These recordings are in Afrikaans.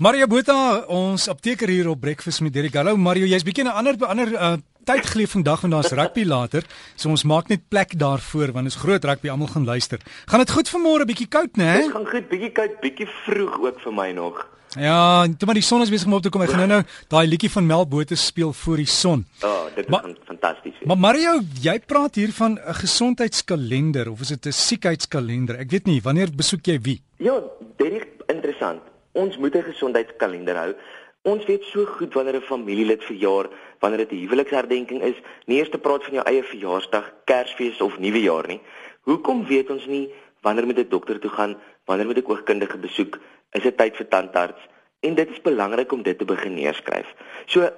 Mario Botha, ons apteker hier op Breakfast met Derek. Hallo Mario, jy's bietjie 'n ander ander uh, tyd geleef vandag en daar's rugby later. So ons maak net plek daarvoor want is groot rugby, almal gaan luister. Gaan dit goed vanmôre, bietjie koud, né? Dit gaan goed, bietjie koud, bietjie vroeg ook vir my nog. Ja, toe maar die son is besig om op te kom. Ek gaan nou nou daai liedjie van Melbote speel voor die son. Ja, oh, dit is maar, fantasties. Maar Mario, jy praat hier van 'n gesondheidskalender of is dit 'n siekheidskalender? Ek weet nie, wanneer besoek jy wie? Ja, is interessant. Ons moet 'n gesondheidskalender hou. Ons weet so goed wanneer 'n familielid verjaar, wanneer dit 'n huweliksherdenking is, nie eers te praat van jou eie verjaarsdag, Kersfees of Nuwejaar nie. Hoekom weet ons nie wanneer moet ek dokter toe gaan, wanneer moet ek oogkundige besoek, is dit tyd vir tandarts en dit is belangrik om dit te begin neerskryf. So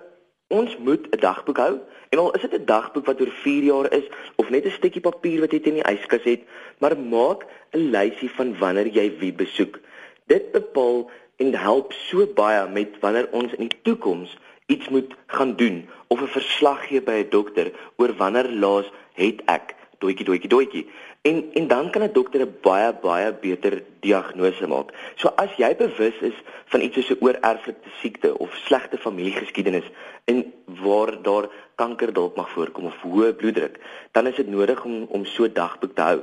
ons moet 'n dagboek hou en al is dit 'n dagboek wat oor 4 jaar is of net 'n stukkie papier wat jy in die yskas het, maar maak 'n lysie van wanneer jy wie besoek. Dit bepaal en help so baie met wanneer ons in die toekoms iets moet gaan doen of 'n verslag gee by 'n dokter oor wanneer laas het ek doetjie doetjie doetjie en en dan kan 'n dokter 'n baie baie beter diagnose maak. So as jy bewus is van iets soos 'n oorerflike siekte of slegte familiegeskiedenis en waar daar kanker dalk mag voorkom of hoë bloeddruk, dan is dit nodig om om so dagboek te hou.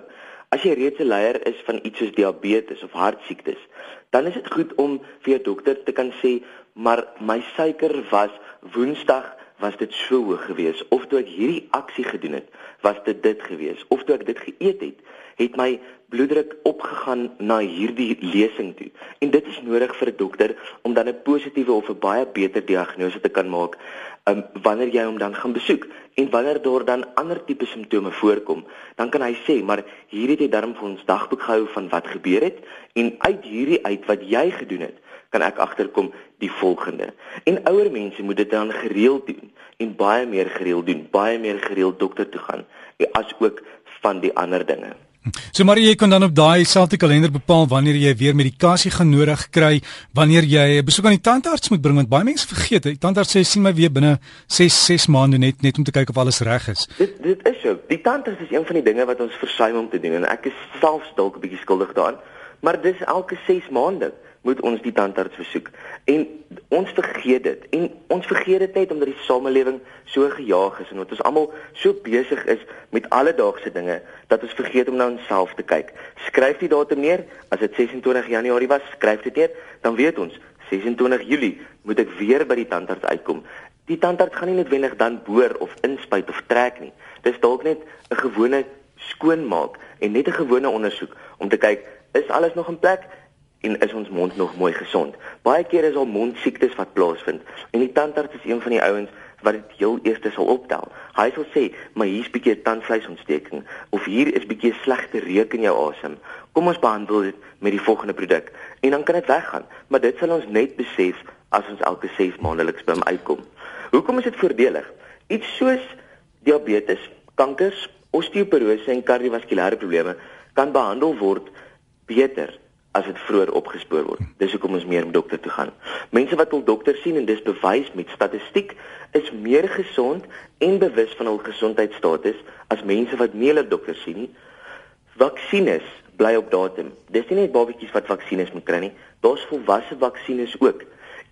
As jy reeds 'n leier is van iets soos diabetes of hartsiektes, dan is dit goed om vir jou dokter te kan sê, maar my suiker was Woensdag was dit so hoog geweest of toe ek hierdie aksie gedoen het, was dit dit geweest of toe ek dit geëet het, het my bloeddruk opgegaan na hierdie lesing toe. En dit is nodig vir 'n dokter om dan 'n positiewe of 'n baie beter diagnose te kan maak um, wanneer jy hom dan gaan besoek. En wanneer daar dan ander tipe simptome voorkom, dan kan hy sê, maar hier het jy darm vir ons dagboek gehou van wat gebeur het. En uit hierdie uit wat jy gedoen het, kan ek agterkom die volgende. En ouer mense moet dit dan gereeld doen en baie meer gereeld doen, baie meer gereeld dokter toe gaan, as ook van die ander dinge. So maar jy kan dan op daai selfde kalender bepaal wanneer jy weer medikasie gaan nodig kry, wanneer jy 'n besoek aan die tandarts moet bring want baie mense vergeet, die tandarts sê sien my weer binne 6 6 maande net net om te kyk of alles reg is. Dit dit is so. Die tandarts is een van die dinge wat ons versuim om te doen en ek is selfs dalk 'n bietjie skuldig daaraan, maar dis elke 6 maande moet ons die tandarts besoek. En ons vergeet dit. En ons vergeet dit net omdat die samelewing so gejaag is en omdat ons almal so besig is met alledaagse dinge dat ons vergeet om na onsself te kyk. Skryf die datum neer. As dit 26 Januarie was, skryf dit neer, dan weet ons 26 Julie moet ek weer by die tandarts uitkom. Die tandarts gaan nie noodwendig dan boor of inspuit of trek nie. Dis dalk net 'n gewone skoonmaak en net 'n gewone ondersoek om te kyk is alles nog in plek en is ons mond nog mooi gesond. Baie keer is al mondsiektes wat plaasvind en die tandarts is een van die ouens wat dit heel eers sal optel. Hy sal sê, "Maar hier's bietjie tandvleisontsteking of hier is bietjie slegte reuk in jou asem. Kom ons behandel dit met die volgende produk en dan kan dit weggaan." Maar dit sal ons net besef as ons elke 6 maandeliks by hom uitkom. Hoekom is dit voordelig? Iets soos diabetes, kankers, osteoporose en kardiovaskulêre probleme kan behandel word beter as dit vroeër opgespoor word. Dis hoekom ons meer met dokter toe gaan. Mense wat hul dokter sien en dis bewys met statistiek is meer gesond en bewus van hul gesondheidstatus as mense wat nie hulle dokter sien nie. Vaksines bly op datum. Dis nie net babatjies wat vaksines moet kry nie. Daar's volwasse vaksines ook.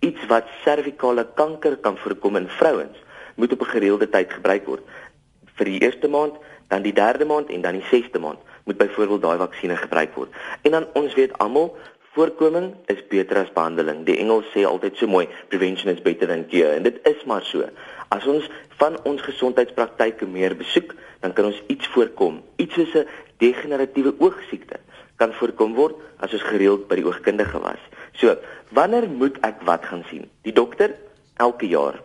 Iets wat servikale kanker kan voorkom in vrouens moet op 'n gereelde tyd gebruik word. Vir die eerste maand, dan die derde maand en dan die sesde maand moet byvoorbeeld daai vaksines gebruik word. En dan ons weet almal voorkoming is beter as behandeling. Die Engels sê altyd so mooi, prevention is better than cure en dit is maar so. As ons van ons gesondheidspraktyke meer besoek, dan kan ons iets voorkom. Iets soos 'n degeneratiewe oogsiekte kan voorkom word as ons gereeld by die oogkundige was. So, wanneer moet ek wat gaan sien? Die dokter elke jaar.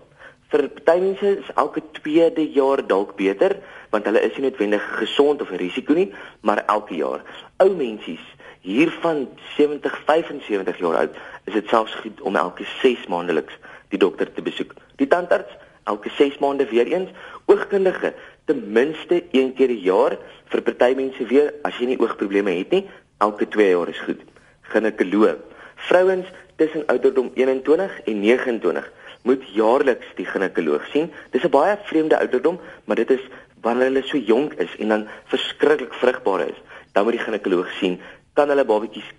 Vir party mense is elke tweede jaar dalk beter want hulle is nie noodwendig gesond of 'n risiko nie, maar elke jaar. Ou mensies hiervan 70 75 jaar oud, is dit selfs goed om elke 6 maandeliks die dokter te besoek. Die tandarts elke 6 maande weer eens, oogkundige ten minste een keer 'n jaar vir party mense weer as jy nie oogprobleme het nie, elke 2 jaar is goed. Ginekoloog. Vrouens tussen ouderdom 21 en 29 moet jaarliks die ginekoloog sien. Dis 'n baie vreemde ouderdom, maar dit is wanneer hulle so jonk is en dan verskriklik vrugbaar is, dan moet die ginekoloog sien kan hulle babatjies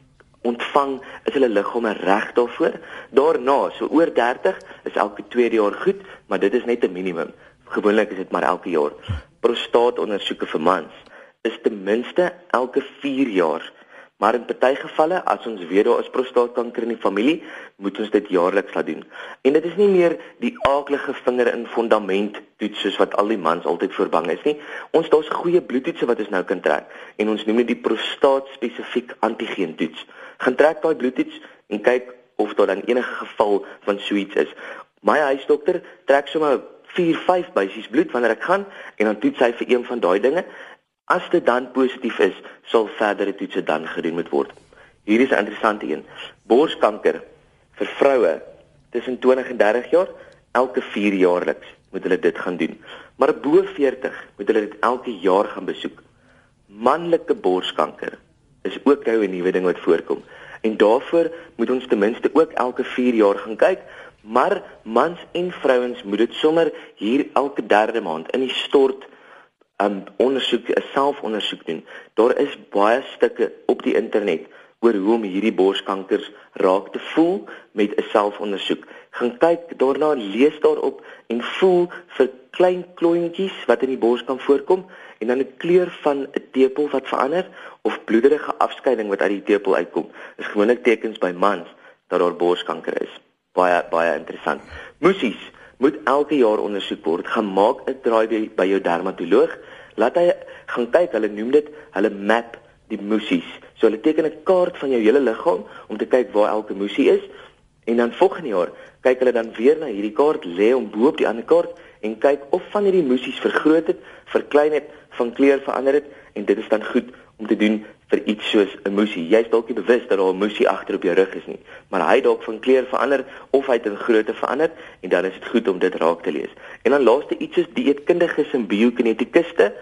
ontvang, is hulle liggame reg daarvoor. Daarna, so oor 30, is elke tweede jaar goed, maar dit is net 'n minimum. Gewoonlik is dit maar elke jaar. Prostaatondersoeke vir mans is ten minste elke 4 jaar. Maar in party gevalle, as ons weet daar is prostaatkanker in die familie, moet ons dit jaarliks laat doen. En dit is nie meer die aaklige vinger in fondament toets soos wat al die mans altyd voorbang is nie. Ons daar's goeie bloedtoetse wat ons nou kan trek en ons noem dit die prostaat spesifiek antigeen toets. Gaan trek daai bloedtoets en kyk of daar dan enige geval van so iets is. My huisdokter trek sommer 4, 5 buisies bloed wanneer ek gaan en dan toets hy vir een van daai dinge. As dit dan positief is, sal verdere toetse dan gedoen moet word. Hier is 'n interessante een. Borskanker vir vroue tussen 20 en 30 jaar, elke 4 jaarliks moet hulle dit gaan doen. Maar bo 40 moet hulle dit elke jaar gaan besoek. Manlike borskanker is ook nou 'n nuwe ding wat voorkom. En daarvoor moet ons ten minste ook elke 4 jaar gaan kyk, maar mans en vrouens moet dit sommer hier elke derde maand in die stort um, ondersoek, 'n selfondersoek doen. Daar is baie stukke op die internet oor hoe om hierdie borskankers raak te voel met 'n selfondersoek. Gaan kyk daarna, lees daarop en voel vir klein klontjies wat in die bors kan voorkom en dan 'n kleur van 'n tepel wat verander of bloederige afskeiding wat uit die tepel uitkom. Dis gewoonlik tekens by mans dat daar borskanker is. Baie baie interessant. Musies moet elke jaar ondersoek word. Gemaak 'n draai by, by jou dermatoloog. Laat hy gaan kyk. Hulle noem dit hulle map die musies. So hulle teken 'n kaart van jou hele liggaam om te kyk waar elke musie is. En dan volgende jaar kyk hulle dan weer na hierdie kaart, lê hom bo op die ander kaart en kyk of van hierdie musies vergroot het, verklein het, van kleur verander het en dit is dan goed om te doen vir iets soos 'n musie. Jy's dalk nie bewus dat daar 'n musie agter op jou rug is nie, maar hy dalk van kleur verander of hy het in grootte verander en dan is dit goed om dit raak te lees. En dan laaste iets soos dieetkundiges en biokinetikuste.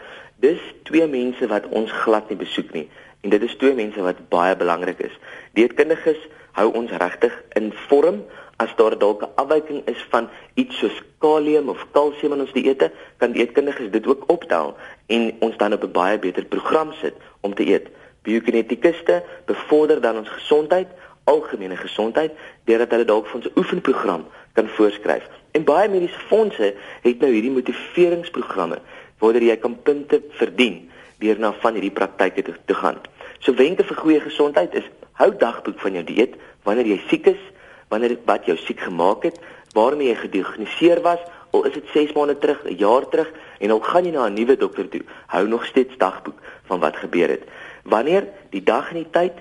Dis twee mense wat ons glad nie besoek nie en dit is twee mense wat baie belangrik is. Dieetkundiges hou ons regtig in vorm as daar dalk 'n afwyking is van iets soos kalium of kalsium in ons dieete, kan dieetkundiges dit ook optel en ons dan op 'n baie beter program sit om te eet. Biokinetikuste bevorder dan ons gesondheid, algemene gesondheid, deurdat hulle dalk vir ons 'n oefenprogram kan voorskryf. En baie mediese fondse het nou hierdie motiveringsprogramme waar jy kan punte verdien deur na van hierdie praktyke te, te gaan. So wenke vir goeie gesondheid is hou dagboek van jou dieet wanneer jy siek is, wanneer wat jou siek gemaak het, waarmee jy gediagnoseer was, al is dit 6 maande terug, 'n jaar terug en al gaan jy na 'n nuwe dokter toe, hou nog steeds dagboek van wat gebeur het. Wanneer die dag en die tyd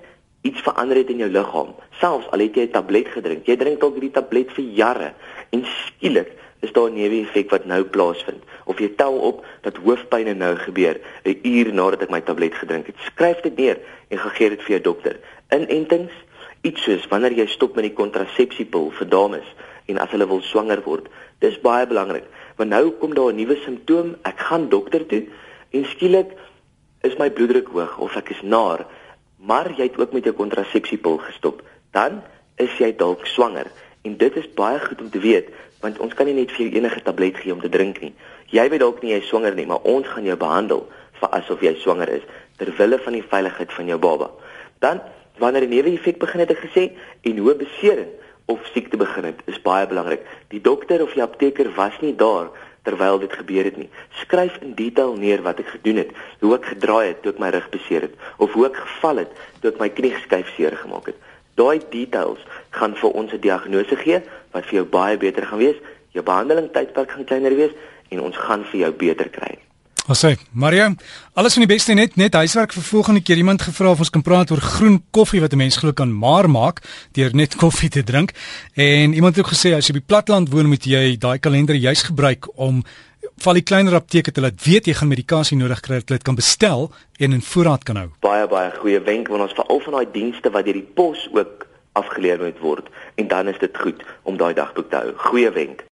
iets verander het in jou liggaam, selfs al het jy 'n tablet gedrink, jy drink dalk hierdie tablet vir jare en skielik is daar 'n neeweffek wat nou plaasvind of jy tel op dat hoofpyn nou gebeur 'n uur nadat ek my tablet gedrink het. Skryf dit neer en gee dit vir jou dokter. Inentings iets soos wanneer jy stop met die kontrasepsiepil vir dames en as hulle wil swanger word. Dis baie belangrik. Want nou kom daar 'n nuwe simptoom. Ek gaan dokter toe en skielik is my bloeddruk hoog of ek is naar, maar jy het ook met jou kontrasepsiepil gestop. Dan is jy dalk swanger en dit is baie goed om te weet want ons kan nie net vir jou enige tablet gee om te drink nie. Jy weet dalk nie jy is swanger nie, maar ons gaan jou behandel vir asof jy swanger is ter wille van die veiligheid van jou baba. Dan wanneer 'n neeweffek begin het ek gesê en hoe besering of siekte begin het is baie belangrik. Die dokter of die apteker was nie daar terwyl dit gebeur het nie. Skryf in detail neer wat ek gedoen het, hoe ek gedraai het toe ek my rug beseer het of hoe ek geval het toe ek my knie geskuif seer gemaak het. Daai details gaan vir ons 'n diagnose gee wat vir jou baie beter gaan wees. Jou behandeling tydperk gaan kleiner wees en ons gaan vir jou beter kry. Ons sê, Maria, alles van die beste net net huiswerk vir volgende keer. Iemand gevra of ons kan praat oor groen koffie wat 'n mens glo kan maar maak deur net koffie te drink. En iemand het ook gesê as jy by platland woon, moet jy daai kalender juis gebruik om val die kleiner apteke te laat weet jy gaan medikasie nodig kry, dat jy dit kan bestel en in voorraad kan hou. Baie baie goeie wenk want ons veral van daai dienste wat deur die pos ook afgelewer moet word en dan is dit goed om daai dagboek te hou. Goeie wenk.